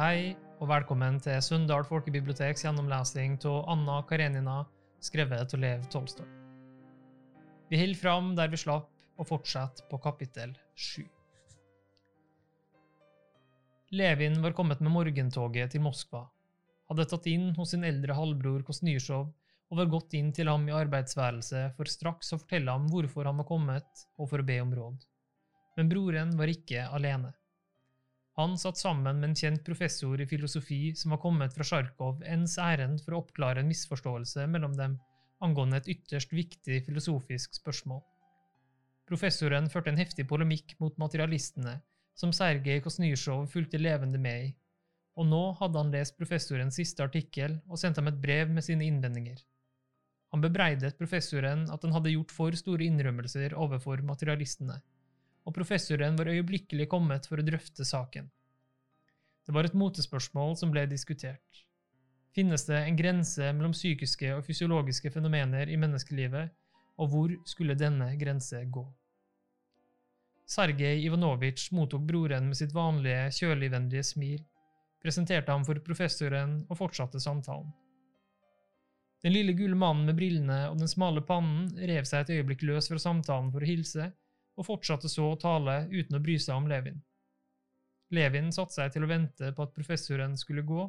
Hei, og velkommen til Sunndal folkebiblioteks gjennomlesing av Anna Karenina, skrevet av Lev Tolstoy. Vi holder fram der vi slapp, og fortsetter på kapittel sju. Levin var kommet med morgentoget til Moskva, hadde tatt inn hos sin eldre halvbror Kosnysjov og var gått inn til ham i arbeidsværelset for straks å fortelle ham hvorfor han var kommet, og for å be om råd. Men broren var ikke alene. Han satt sammen med en kjent professor i filosofi som var kommet fra Sjarkov ens ærend for å oppklare en misforståelse mellom dem angående et ytterst viktig filosofisk spørsmål. Professoren førte en heftig polemikk mot materialistene, som Sergej Kosnysjov fulgte levende med i, og nå hadde han lest professorens siste artikkel og sendt ham et brev med sine innvendinger. Han bebreidet professoren at han hadde gjort for store innrømmelser overfor materialistene, og professoren var øyeblikkelig kommet for å drøfte saken. Det var et motespørsmål som ble diskutert. Finnes det en grense mellom psykiske og fysiologiske fenomener i menneskelivet, og hvor skulle denne grense gå? Sergej Ivanovitsj mottok broren med sitt vanlige, kjøligvennlige smil, presenterte ham for professoren og fortsatte samtalen. Den lille gule mannen med brillene og den smale pannen rev seg et øyeblikk løs fra samtalen for å hilse, og fortsatte så å tale uten å bry seg om Levin. Levin satte seg til å vente på at professoren skulle gå,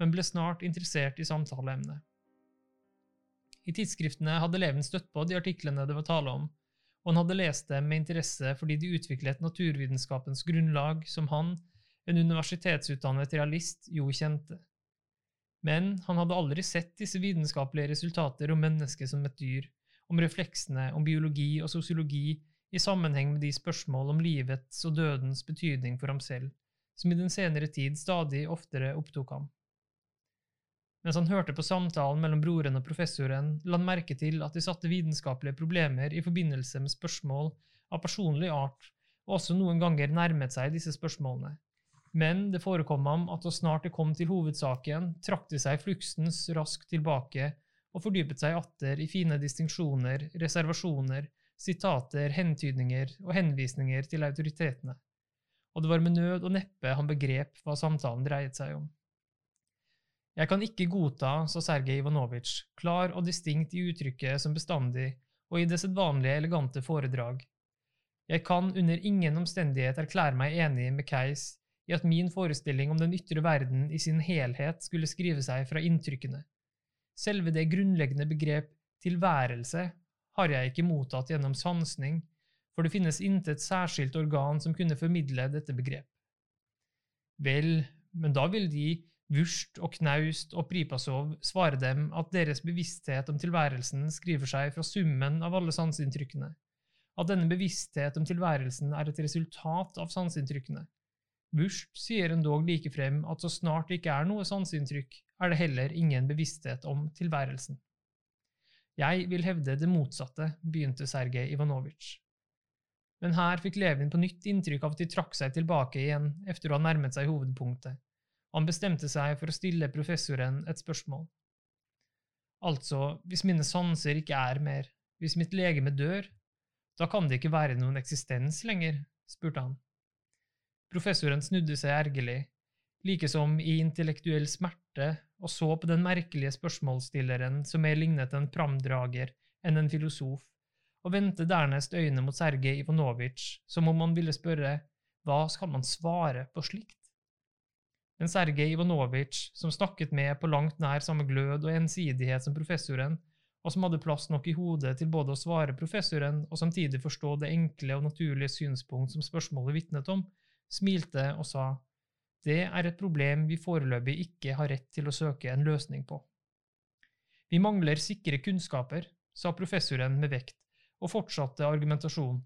men ble snart interessert i samtaleemnet. I tidsskriftene hadde Levin støtt på de artiklene det var tale om, og han hadde lest dem med interesse fordi de utviklet naturvitenskapens grunnlag som han, en universitetsutdannet realist, jo kjente. Men han hadde aldri sett disse vitenskapelige resultater om mennesket som et dyr, om refleksene, om biologi og sosiologi i sammenheng med de spørsmål om livets og dødens betydning for ham selv, som i den senere tid stadig oftere opptok ham. Mens han hørte på samtalen mellom broren og professoren, la han merke til at de satte vitenskapelige problemer i forbindelse med spørsmål av personlig art, og også noen ganger nærmet seg disse spørsmålene. Men det forekom ham at så snart det kom til hovedsaken, trakk de seg fluksens raskt tilbake og fordypet seg atter i fine distinksjoner, reservasjoner, sitater, hentydninger og henvisninger til autoritetene, og det var med nød og neppe han begrep hva samtalen dreiet seg om. Jeg kan ikke godta, sa Sergej Ivanovitsj, klar og distinkt i uttrykket som bestandig og i det sedvanlige elegante foredrag. Jeg kan under ingen omstendighet erklære meg enig med Keis i at min forestilling om den ytre verden i sin helhet skulle skrive seg fra inntrykkene. Selve det grunnleggende begrep tilværelse har jeg ikke mottatt gjennom sansning, for det finnes intet særskilt organ som kunne formidle dette begrep. Vel, men da vil de, Wurst og Knaust og Pripasov, svare dem at deres bevissthet om tilværelsen skriver seg fra summen av alle sanseinntrykkene, at denne bevissthet om tilværelsen er et resultat av sanseinntrykkene. Wurst sier endog likefrem at så snart det ikke er noe sanseinntrykk, er det heller ingen bevissthet om tilværelsen. Jeg vil hevde det motsatte, begynte Sergej Ivanovitsj. Men her fikk Levin på nytt inntrykk av at de trakk seg tilbake igjen etter å ha nærmet seg hovedpunktet. Han bestemte seg for å stille professoren et spørsmål. Altså, hvis mine sanser ikke er mer, hvis mitt legeme dør, da kan det ikke være noen eksistens lenger, spurte han. Professoren snudde seg ergerlig, like som i intellektuell smerte og så på den merkelige spørsmålsstilleren som mer lignet en pramdrager enn en filosof, og vendte dernest øynene mot Sergej Ivanovitsj som om han ville spørre hva skal man svare på slikt? Men Sergej Ivanovitsj, som snakket med på langt nær samme glød og ensidighet som professoren, og som hadde plass nok i hodet til både å svare professoren og samtidig forstå det enkle og naturlige synspunkt som spørsmålet vitnet om, smilte og sa det er et problem vi foreløpig ikke har rett til å søke en løsning på. Vi mangler sikre kunnskaper, sa professoren med vekt, og fortsatte argumentasjonen.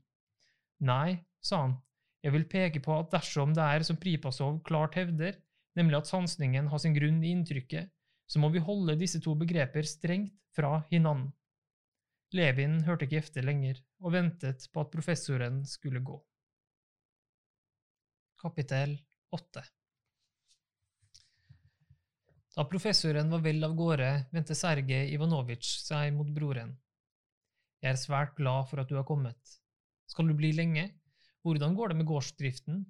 Nei, sa han, jeg vil peke på at dersom det er som Pripasov klart hevder, nemlig at sansningen har sin grunn i inntrykket, så må vi holde disse to begreper strengt fra hinanden. Levin hørte ikke efter lenger, og ventet på at professoren skulle gå. Kapittel 8 da professoren var vel av gårde, vendte Sergej Ivanovitsj seg mot broren. Jeg er svært glad for at du har kommet. Skal du bli lenge? Hvordan går det med gårdsdriften?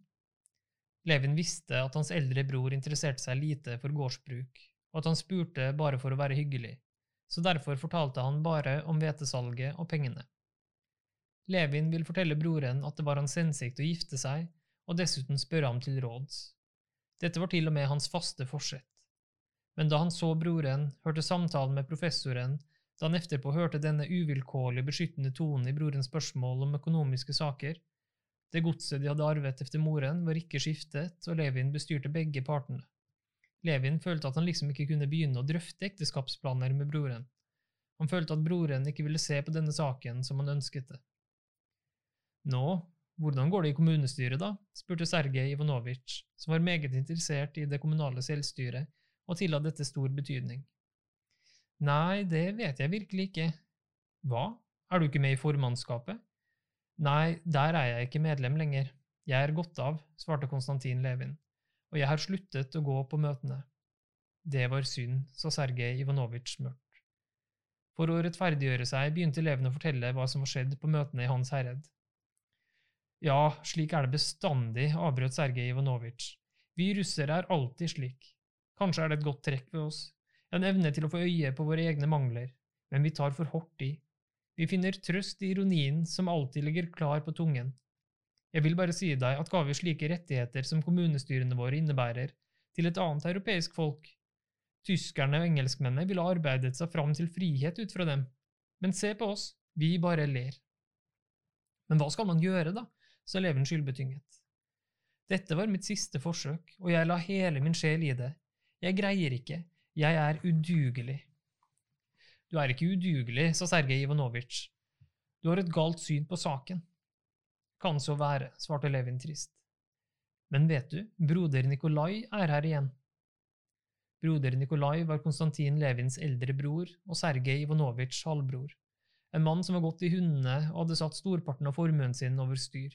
Levin visste at hans eldre bror interesserte seg lite for gårdsbruk, og at han spurte bare for å være hyggelig, så derfor fortalte han bare om hvetesalget og pengene. Levin vil fortelle broren at det var hans hensikt å gifte seg, og dessuten spørre ham til råds. Dette var til og med hans faste forsett. Men da han så broren, hørte samtalen med professoren, da han etterpå hørte denne uvilkårlig beskyttende tonen i brorens spørsmål om økonomiske saker, det godset de hadde arvet efter moren, var ikke skiftet, og Levin bestyrte begge partene. Levin følte at han liksom ikke kunne begynne å drøfte ekteskapsplaner med broren. Han følte at broren ikke ville se på denne saken som han ønsket det. Nå, hvordan går det i kommunestyret, da? spurte Sergej Ivanovitsj, som var meget interessert i det kommunale selvstyret og tilla dette stor betydning. Nei, det vet jeg virkelig ikke. Hva, er du ikke med i formannskapet? Nei, der er jeg ikke medlem lenger. Jeg er gått av, svarte Konstantin Levin, og jeg har sluttet å gå på møtene. Det var synd, sa Sergej Ivanovitsj mørkt. For å rettferdiggjøre seg begynte Levin å fortelle hva som var skjedd på møtene i Hans Herred. Ja, slik er det bestandig, avbrøt Sergej Ivanovitsj. Vi russere er alltid slik. Kanskje er det et godt trekk ved oss, en evne til å få øye på våre egne mangler, men vi tar for hardt i. Vi finner trøst i ironien som alltid ligger klar på tungen. Jeg vil bare si deg at ga vi slike rettigheter som kommunestyrene våre innebærer, til et annet europeisk folk, tyskerne og engelskmennene ville arbeidet seg fram til frihet ut fra dem, men se på oss, vi bare ler. Men hva skal man gjøre, da? sa eleven skyldbetynget. Dette var mitt siste forsøk, og jeg la hele min sjel i det. Jeg greier ikke, jeg er udugelig. Du er ikke udugelig, sa Sergej Ivanovitsj. Du har et galt syn på saken. Kan så være, svarte Levin trist. Men vet du, broder Nikolai er her igjen. Broder Nikolai var Konstantin Levins eldre bror og Sergej Ivanovitsjs halvbror, en mann som var gått i hundene og hadde satt storparten av formuen sin over styr.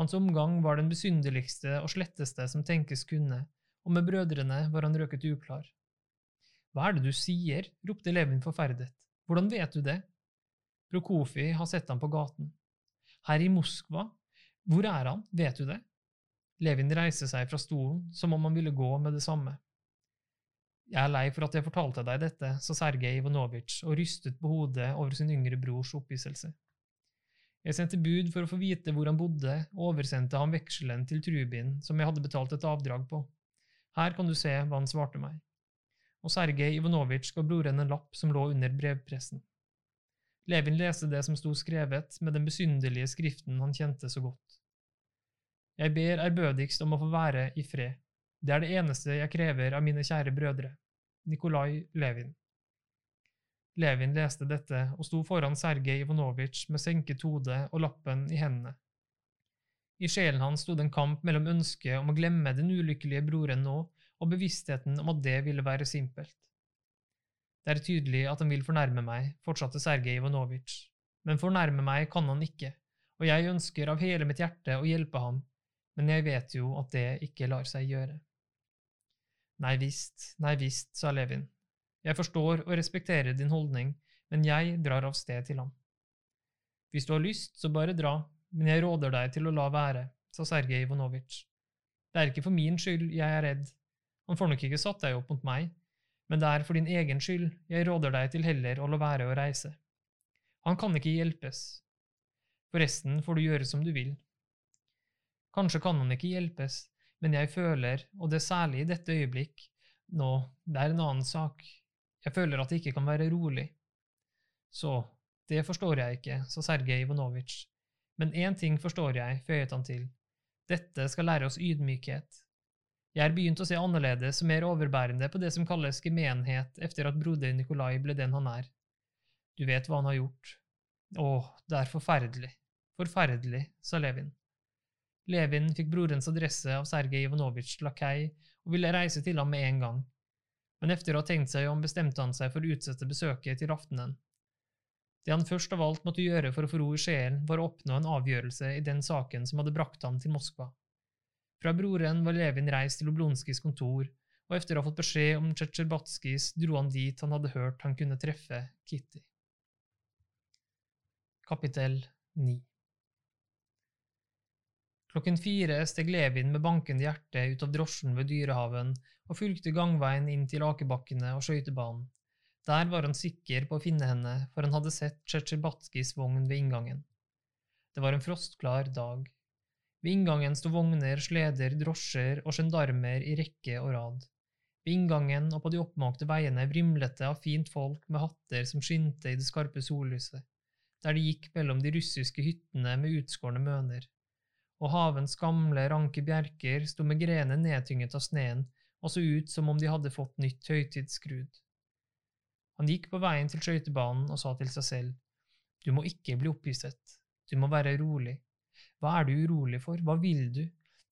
Hans omgang var den besynderligste og sletteste som tenkes kunne, og med brødrene var han røket uklar. Hva er det du sier? ropte Levin forferdet. Hvordan vet du det? Prokofi har sett ham på gaten. Her i Moskva? Hvor er han, vet du det? Levin reiser seg fra stolen som om han ville gå med det samme. Jeg er lei for at jeg fortalte deg dette, sa Sergej Ivanovitsj og rystet på hodet over sin yngre brors opphisselse. Jeg sendte bud for å få vite hvor han bodde, og oversendte ham vekselen til Trubin som jeg hadde betalt et avdrag på. Her kan du se hva han svarte meg og Sergej Ivanovitsj ga broren en lapp som lå under brevpressen. Levin leste det som sto skrevet med den besynderlige skriften han kjente så godt. Jeg ber ærbødigst om å få være i fred. Det er det eneste jeg krever av mine kjære brødre. Nikolai Levin. Levin leste dette og sto foran Sergej Ivanovitsj med senket hode og lappen i hendene. I sjelen hans sto det en kamp mellom ønsket om å glemme den ulykkelige broren nå og bevisstheten om at det ville være simpelt. Det er tydelig at han vil fornærme meg, fortsatte Sergej Ivanovitsj, men fornærme meg kan han ikke, og jeg ønsker av hele mitt hjerte å hjelpe ham, men jeg vet jo at det ikke lar seg gjøre. Nei visst, nei visst, sa Levin, jeg forstår og respekterer din holdning, men jeg drar av sted til ham. Hvis du har lyst, så bare dra, men jeg råder deg til å la være, sa Sergej Ivanovitsj. Det er ikke for min skyld jeg er redd, han får nok ikke satt deg opp mot meg, men det er for din egen skyld jeg råder deg til heller å la være å reise. Han kan ikke hjelpes. Forresten får du gjøre som du vil. Kanskje kan han ikke hjelpes, men jeg føler, og det er særlig i dette øyeblikk, nå, det er en annen sak, jeg føler at det ikke kan være rolig. Så, det forstår jeg ikke, sa Sergej Ivanovitsj, men én ting forstår jeg, føyet han til, dette skal lære oss ydmykhet, jeg er begynt å se annerledes og mer overbærende på det som kalles gemenhet etter at broder Nikolai ble den han er. Du vet hva han har gjort. Åh, det er forferdelig. Forferdelig, sa Levin. Levin fikk brorens adresse av Sergej Ivanovitsjs lakei og ville reise til ham med en gang, men etter å ha tenkt seg om bestemte han seg for å utsette besøket til aftenen. Det han først av alt måtte gjøre for å få ro i sjelen, var å oppnå en avgjørelse i den saken som hadde brakt ham til Moskva. Fra broren var Levin reist til Oblonskijs kontor, og etter å ha fått beskjed om Tsjetsjerbatskijs dro han dit han hadde hørt han kunne treffe Kitty. Kapittel 9 Klokken fire steg Levin med bankende hjerte ut av drosjen ved Dyrehaven og fulgte gangveien inn til akebakkene og skøytebanen. Der var han sikker på å finne henne, for han hadde sett Tsjetsjebatskijs vogn ved inngangen. Det var en frostklar dag. Ved inngangen sto vogner, sleder, drosjer og gendarmer i rekke og rad. Ved inngangen og på de oppmakte veiene vrimlet det av fint folk med hatter som skinte i det skarpe sollyset, der de gikk mellom de russiske hyttene med utskårne møner og havens gamle, ranke bjerker sto med grener nedtynget av sneen og så ut som om de hadde fått nytt høytidsskrud. Han gikk på veien til skøytebanen og sa til seg selv, du må ikke bli opphisset, du må være rolig. Hva er du urolig for, hva vil du?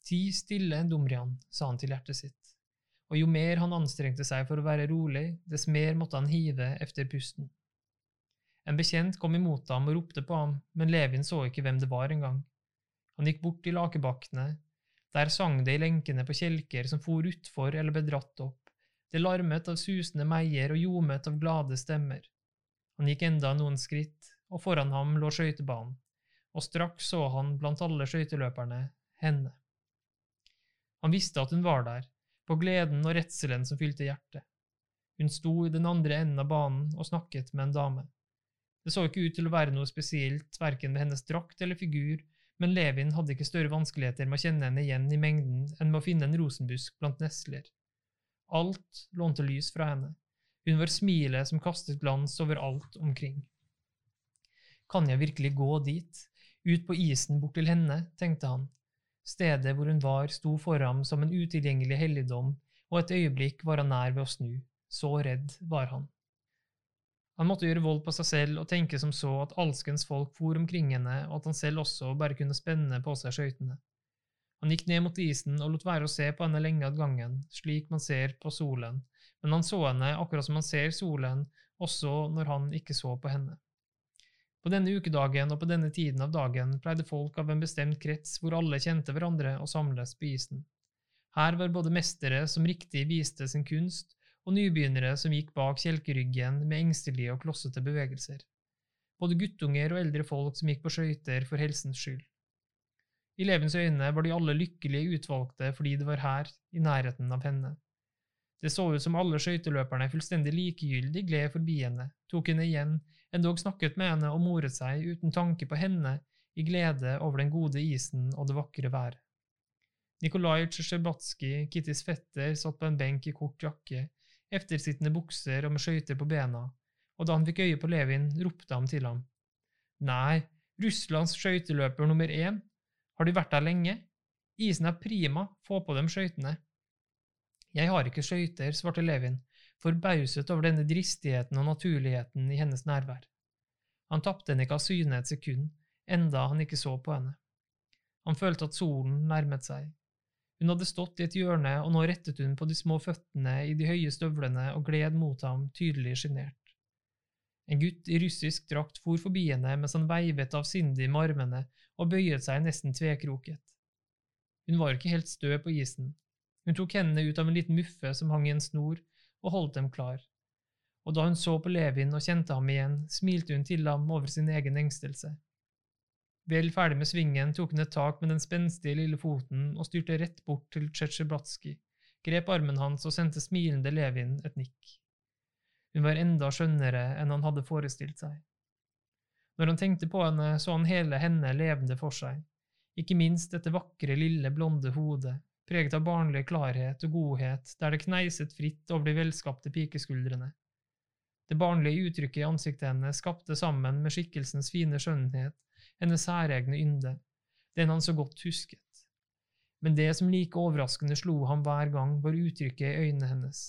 Ti stille, Dumrian, sa han til hjertet sitt, og jo mer han anstrengte seg for å være rolig, dess mer måtte han hive efter pusten. En bekjent kom imot ham og ropte på ham, men Levin så ikke hvem det var engang. Han gikk bort til akebakkene. Der sang det i lenkene på kjelker som for utfor eller ble dratt opp. Det larmet av susende meier og ljomet av glade stemmer. Han gikk enda noen skritt, og foran ham lå skøytebanen, og straks så han blant alle skøyteløperne henne. Han visste at hun var der, på gleden og redselen som fylte hjertet. Hun sto i den andre enden av banen og snakket med en dame. Det så ikke ut til å være noe spesielt, verken med hennes drakt eller figur, men Levin hadde ikke større vanskeligheter med å kjenne henne igjen i mengden enn med å finne en rosenbusk blant nesler. Alt lånte lys fra henne. Hun var smilet som kastet glans over alt omkring. Kan jeg virkelig gå dit, ut på isen bort til henne, tenkte han. Stedet hvor hun var, sto for ham som en utilgjengelig helligdom, og et øyeblikk var han nær ved å snu. Så redd var han. Han måtte gjøre vold på seg selv og tenke som så at alskens folk for omkring henne, og at han selv også bare kunne spenne på seg skøytene. Han gikk ned mot isen og lot være å se på henne lenge av gangen, slik man ser på solen, men han så henne akkurat som han ser solen, også når han ikke så på henne. På denne ukedagen og på denne tiden av dagen pleide folk av en bestemt krets hvor alle kjente hverandre, å samles på isen. Her var både mestere som riktig viste sin kunst, og nybegynnere som gikk bak kjelkeryggen med engstelige og klossete bevegelser. Både guttunger og eldre folk som gikk på skøyter for helsens skyld. I Levens øyne var de alle lykkelige utvalgte fordi det var her, i nærheten av henne. Det så ut som alle skøyteløperne fullstendig likegyldig gled forbi henne, tok henne igjen, endog snakket med henne og moret seg uten tanke på henne, i glede over den gode isen og det vakre været. Nikolai Tsjesjebatskij, Kittys fetter, satt på en benk i kort jakke, eftersittende bukser og med skøyter på bena, og da han fikk øye på Levin, ropte han til ham. Nei, Russlands skøyteløper nummer én, har du vært der lenge? Isen er prima, få på dem skøytene. Jeg har ikke skøyter, svarte Levin, forbauset over denne dristigheten og naturligheten i hennes nærvær. Han tapte henne ikke av syne et sekund, enda han ikke så på henne. Han følte at solen nærmet seg, hun hadde stått i et hjørne, og nå rettet hun på de små føttene i de høye støvlene og gled mot ham, tydelig sjenert. En gutt i russisk drakt for forbi henne mens han veivet avsindig med armene og bøyet seg nesten tvekroket. Hun var ikke helt stø på isen. Hun tok hendene ut av en liten muffe som hang i en snor, og holdt dem klar. Og da hun så på Levin og kjente ham igjen, smilte hun til ham over sin egen engstelse. Vel ferdig med svingen tok hun et tak med den spenstige lille foten og styrte rett bort til Tsjetsjeblatskij, grep armen hans og sendte smilende Levin et nikk. Hun var enda skjønnere enn han hadde forestilt seg. Når han tenkte på henne, så han hele henne levende for seg, ikke minst dette vakre, lille, blonde hodet, preget av barnlig klarhet og godhet, der det kneiset fritt over de velskapte pikeskuldrene. Det barnlige uttrykket i ansiktet hennes skapte sammen med skikkelsens fine skjønnhet hennes særegne ynde, den han så godt husket. Men det som like overraskende slo ham hver gang, var uttrykket i øynene hennes,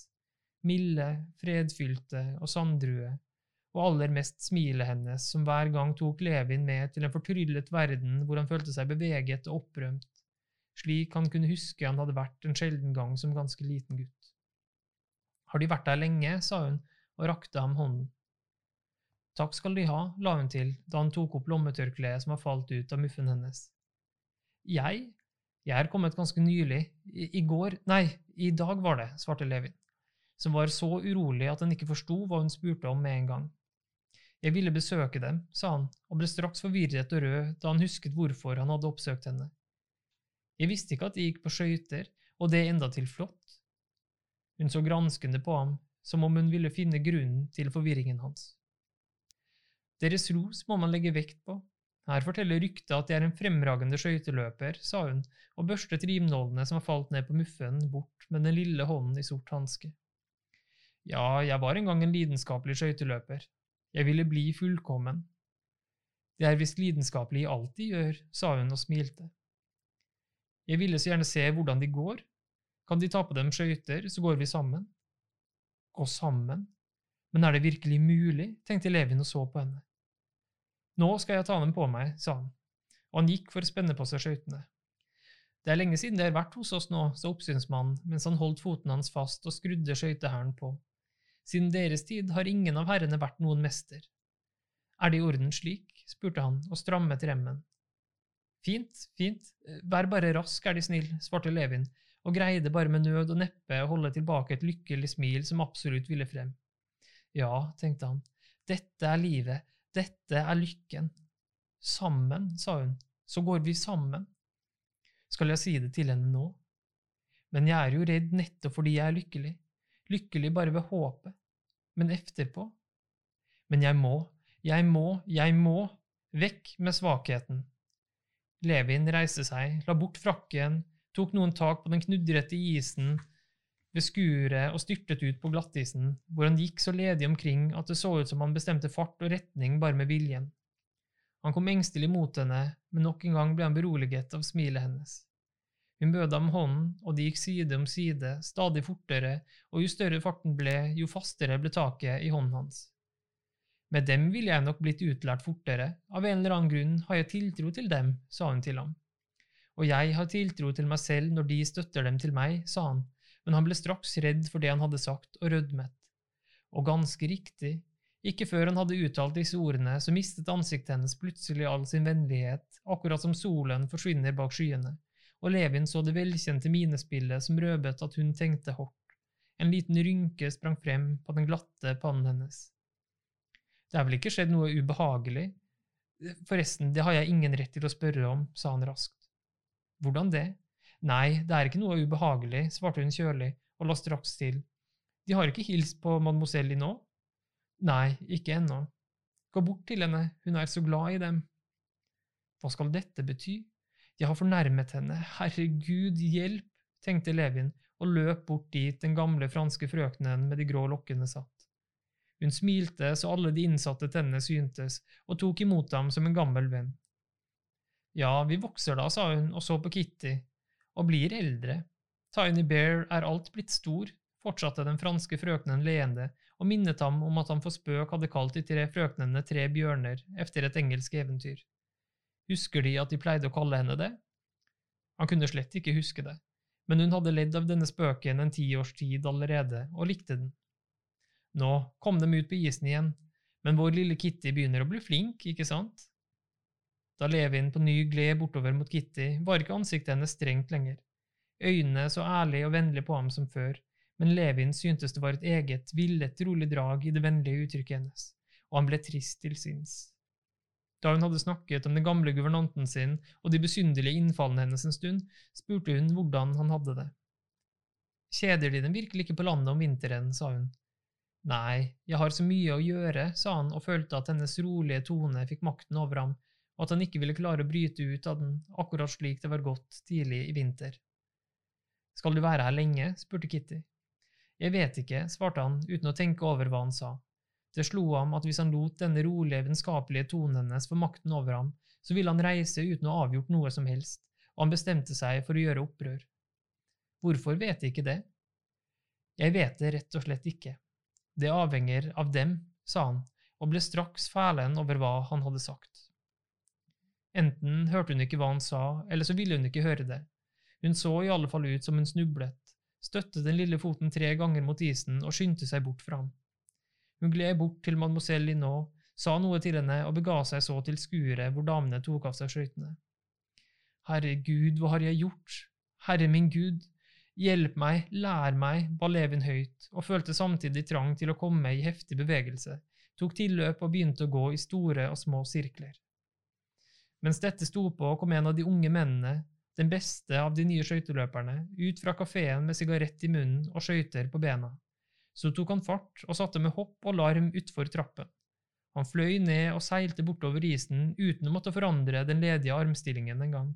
milde, fredfylte og sanddrue, og aller mest smilet hennes, som hver gang tok Levin med til en fortryllet verden hvor han følte seg beveget og opprømt, slik han kunne huske han hadde vært en sjelden gang som ganske liten gutt. Har de vært der lenge? sa hun og rakte ham hånden. Takk skal De ha, la hun til da han tok opp lommetørkleet som var falt ut av muffen hennes. Jeg? Jeg er kommet ganske nylig. I, I, går… Nei, i dag var det, svarte Levin, som var så urolig at han ikke forsto hva hun spurte om med en gang. Jeg ville besøke dem, sa han, og ble straks forvirret og rød da han husket hvorfor han hadde oppsøkt henne. Jeg visste ikke at de gikk på skøyter, og det endatil flott. Hun så granskende på ham, som om hun ville finne grunnen til forvirringen hans. Deres ros må man legge vekt på. Her forteller ryktet at de er en fremragende skøyteløper, sa hun og børstet rimnålene som var falt ned på muffen, bort med den lille hånden i sort hanske. Ja, jeg var en gang en lidenskapelig skøyteløper. Jeg ville bli fullkommen. Det er visst lidenskapelig de gjør, sa hun og smilte. Jeg ville så gjerne se hvordan de går. Kan de ta på dem skøyter, så går vi sammen. Gå sammen? Men er det virkelig mulig? tenkte Levin og så på henne. Nå skal jeg ta dem på meg, sa han, og han gikk for å spenne på seg skøytene. Det er lenge siden det har vært hos oss nå, sa oppsynsmannen mens han holdt foten hans fast og skrudde skøytehæren på. Siden deres tid har ingen av herrene vært noen mester. Er det i orden slik? spurte han og strammet remmen. Fint, fint, vær bare rask, er De snill, svarte Levin, og greide bare med nød og neppe å holde tilbake et lykkelig smil som absolutt ville frem. Ja, tenkte han, dette er livet, dette er lykken. Sammen, sa hun, så går vi sammen. Skal jeg si det til henne nå? Men jeg er jo redd nettopp fordi jeg er lykkelig, lykkelig bare ved håpet, men efterpå? Men jeg må, jeg må, jeg må, vekk med svakheten. Levin reiste seg, la bort frakken, tok noen tak på den knudrete isen ved skuret og styrtet ut på glattisen, hvor han gikk så ledig omkring at det så ut som han bestemte fart og retning bare med viljen. Han kom engstelig mot henne, men nok en gang ble han beroliget av smilet hennes. Hun bød ham hånden, og de gikk side om side, stadig fortere, og jo større farten ble, jo fastere ble taket i hånden hans. Med dem ville jeg nok blitt utlært fortere, av en eller annen grunn har jeg tiltro til dem, sa hun til ham. Og jeg har tiltro til meg selv når de støtter dem til meg, sa han, men han ble straks redd for det han hadde sagt, og rødmet. Og ganske riktig, ikke før han hadde uttalt disse ordene, så mistet ansiktet hennes plutselig all sin vennlighet, akkurat som solen forsvinner bak skyene, og Levin så det velkjente minespillet som røbet at hun tenkte hardt. En liten rynke sprang frem på den glatte pannen hennes. Det er vel ikke skjedd noe ubehagelig? Forresten, det har jeg ingen rett til å spørre om, sa han raskt. Hvordan det? Nei, det er ikke noe ubehagelig, svarte hun kjølig og la straks til. De har ikke hilst på mademoiselle nå? Nei, ikke ennå. Gå bort til henne, hun er så glad i dem. Hva skal dette bety? Jeg har fornærmet henne, herregud, hjelp, tenkte Levin og løp bort dit den gamle franske frøkenen med de grå lokkene satt. Hun smilte så alle de innsatte tennene syntes, og tok imot ham som en gammel venn. Ja, vi vokser da, sa hun og så på Kitty, og blir eldre. Tiny Bear er alt blitt stor, fortsatte den franske frøkenen leende og minnet ham om at han for spøk hadde kalt de tre frøknene tre bjørner efter et engelsk eventyr. Husker de at de pleide å kalle henne det? Han kunne slett ikke huske det, men hun hadde ledd av denne spøken en tiårs tid allerede og likte den. Nå kom de ut på isen igjen, men vår lille Kitty begynner å bli flink, ikke sant? Da Levin på ny gled bortover mot Kitty, var ikke ansiktet hennes strengt lenger. Øynene så ærlig og vennlig på ham som før, men Levin syntes det var et eget, villet, rolig drag i det vennlige uttrykket hennes, og han ble trist til sinns. Da hun hadde snakket om den gamle guvernanten sin og de besynderlige innfallene hennes en stund, spurte hun hvordan han hadde det. Kjeder de dem virkelig ikke på landet om vinteren, sa hun, Nei, jeg har så mye å gjøre, sa han og følte at hennes rolige tone fikk makten over ham, og at han ikke ville klare å bryte ut av den, akkurat slik det var gått tidlig i vinter. Skal du være her lenge? spurte Kitty. Jeg vet ikke, svarte han uten å tenke over hva han sa. Det slo ham at hvis han lot denne rolige, vennskapelige tonen hennes få makten over ham, så ville han reise uten å ha avgjort noe som helst, og han bestemte seg for å gjøre opprør. Hvorfor vet jeg ikke det? Jeg vet det rett og slett ikke. Det avhenger av dem, sa han, og ble straks fælen over hva han hadde sagt. Enten hørte hun ikke hva han sa, eller så ville hun ikke høre det. Hun så i alle fall ut som hun snublet, støtte den lille foten tre ganger mot isen og skyndte seg bort fra ham. Hun gled bort til mademoiselle Linot, sa noe til henne og bega seg så til skuret hvor damene tok av seg skøytene. Herregud, hva har jeg gjort? Herre min Gud, Hjelp meg, lær meg, ba Levin høyt, og følte samtidig trang til å komme i heftig bevegelse, tok tilløp og begynte å gå i store og små sirkler. Mens dette sto på, kom en av de unge mennene, den beste av de nye skøyteløperne, ut fra kafeen med sigarett i munnen og skøyter på bena. Så tok han fart og satte med hopp og larm utfor trappen. Han fløy ned og seilte bortover isen uten å måtte forandre den ledige armstillingen en gang.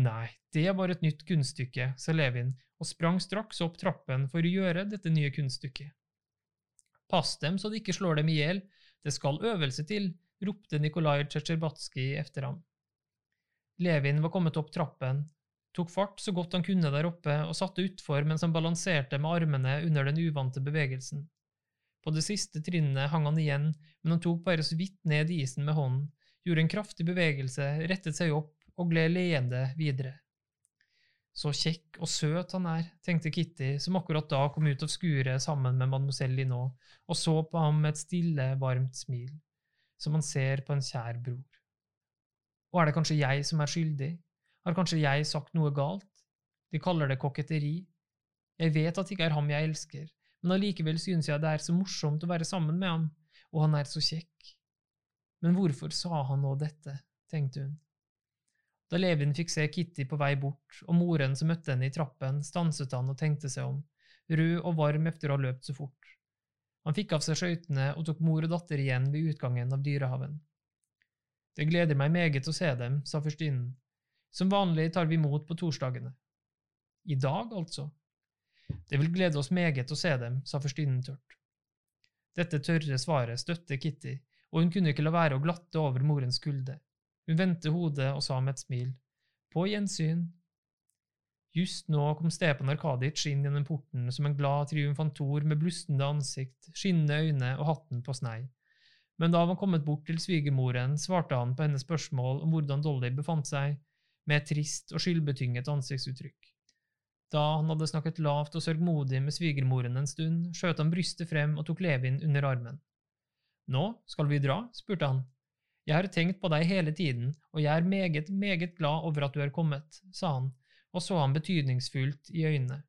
Nei, det var et nytt kunststykke, sa Levin og sprang straks opp trappen for å gjøre dette nye kunststykket. Pass dem så de ikke slår dem i hjel, det skal øvelse til, ropte Nikolai Tsjetsjerbatskij etter ham. Levin var kommet opp trappen, tok fart så godt han kunne der oppe og satte utfor mens han balanserte med armene under den uvante bevegelsen. På det siste trinnet hang han igjen, men han tok bare så vidt ned isen med hånden, gjorde en kraftig bevegelse, rettet seg opp og gled leende videre. Så kjekk og søt han er, tenkte Kitty, som akkurat da kom ut av skuret sammen med mademoiselle Linot, og så på ham med et stille, varmt smil, som man ser på en kjær bror. Og er det kanskje jeg som er skyldig? Har kanskje jeg sagt noe galt? De kaller det koketteri. Jeg vet at det ikke er ham jeg elsker, men allikevel synes jeg det er så morsomt å være sammen med ham, og han er så kjekk. Men hvorfor sa han nå dette, tenkte hun. Da Levin fikk se Kitty på vei bort, og moren som møtte henne i trappen, stanset han og tenkte seg om, rød og varm etter å ha løpt så fort. Han fikk av seg skøytene og tok mor og datter igjen ved utgangen av dyrehaven. Det gleder meg meget å se dem, sa førstinnen. Som vanlig tar vi imot på torsdagene. I dag, altså? Det vil glede oss meget å se dem, sa fyrstinnen tørt. Dette tørre svaret støtte Kitty, og hun kunne ikke la være å glatte over morens skulder. Hun vendte hodet og sa med et smil, På gjensyn. Just nå kom Stepan Arkadic inn gjennom porten som en glad triumfantor med blustende ansikt, skinnende øyne og hatten på snei. Men da han var kommet bort til svigermoren, svarte han på hennes spørsmål om hvordan Dolly befant seg, med et trist og skyldbetynget ansiktsuttrykk. Da han hadde snakket lavt og sørgmodig med svigermoren en stund, skjøt han brystet frem og tok Levin under armen. Nå, skal vi dra? spurte han. Jeg har tenkt på deg hele tiden, og jeg er meget, meget glad over at du er kommet, sa han og så ham betydningsfullt i øynene.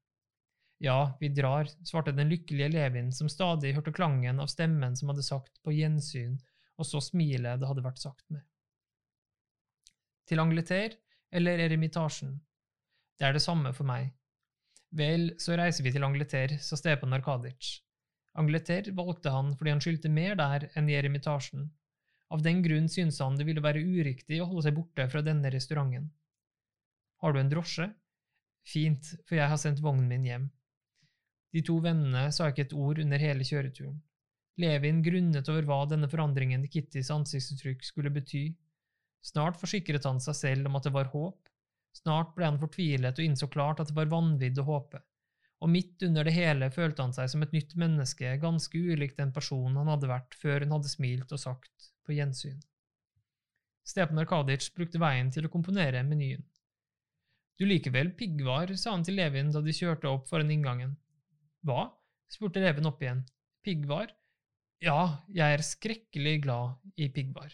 Ja, vi drar, svarte den lykkelige Levin, som stadig hørte klangen av stemmen som hadde sagt på gjensyn, og så smilet det hadde vært sagt med. Til Angleterre eller Eremitasjen? Det er det samme for meg. Vel, så reiser vi til Angleterre, sa Stepan Arkadic. Angleterre valgte han fordi han skyldte mer der enn i Eremitasjen, av den grunn syntes han det ville være uriktig å holde seg borte fra denne restauranten. Har du en drosje? Fint, for jeg har sendt vognen min hjem. De to vennene sa ikke et ord under hele kjøreturen. Levin grunnet over hva denne forandringen i Kittys ansiktsuttrykk skulle bety. Snart forsikret han seg selv om at det var håp. Snart ble han fortvilet og innså klart at det var vanvidd å håpe og midt under det hele følte han seg som et nytt menneske, ganske ulikt den personen han hadde vært før hun hadde smilt og sagt på gjensyn. Stepan Arkadic brukte veien til å komponere menyen. Du liker vel piggvar, sa han til Levin da de kjørte opp foran inngangen. Hva? spurte Levin opp igjen. Piggvar? Ja, jeg er skrekkelig glad i piggvar.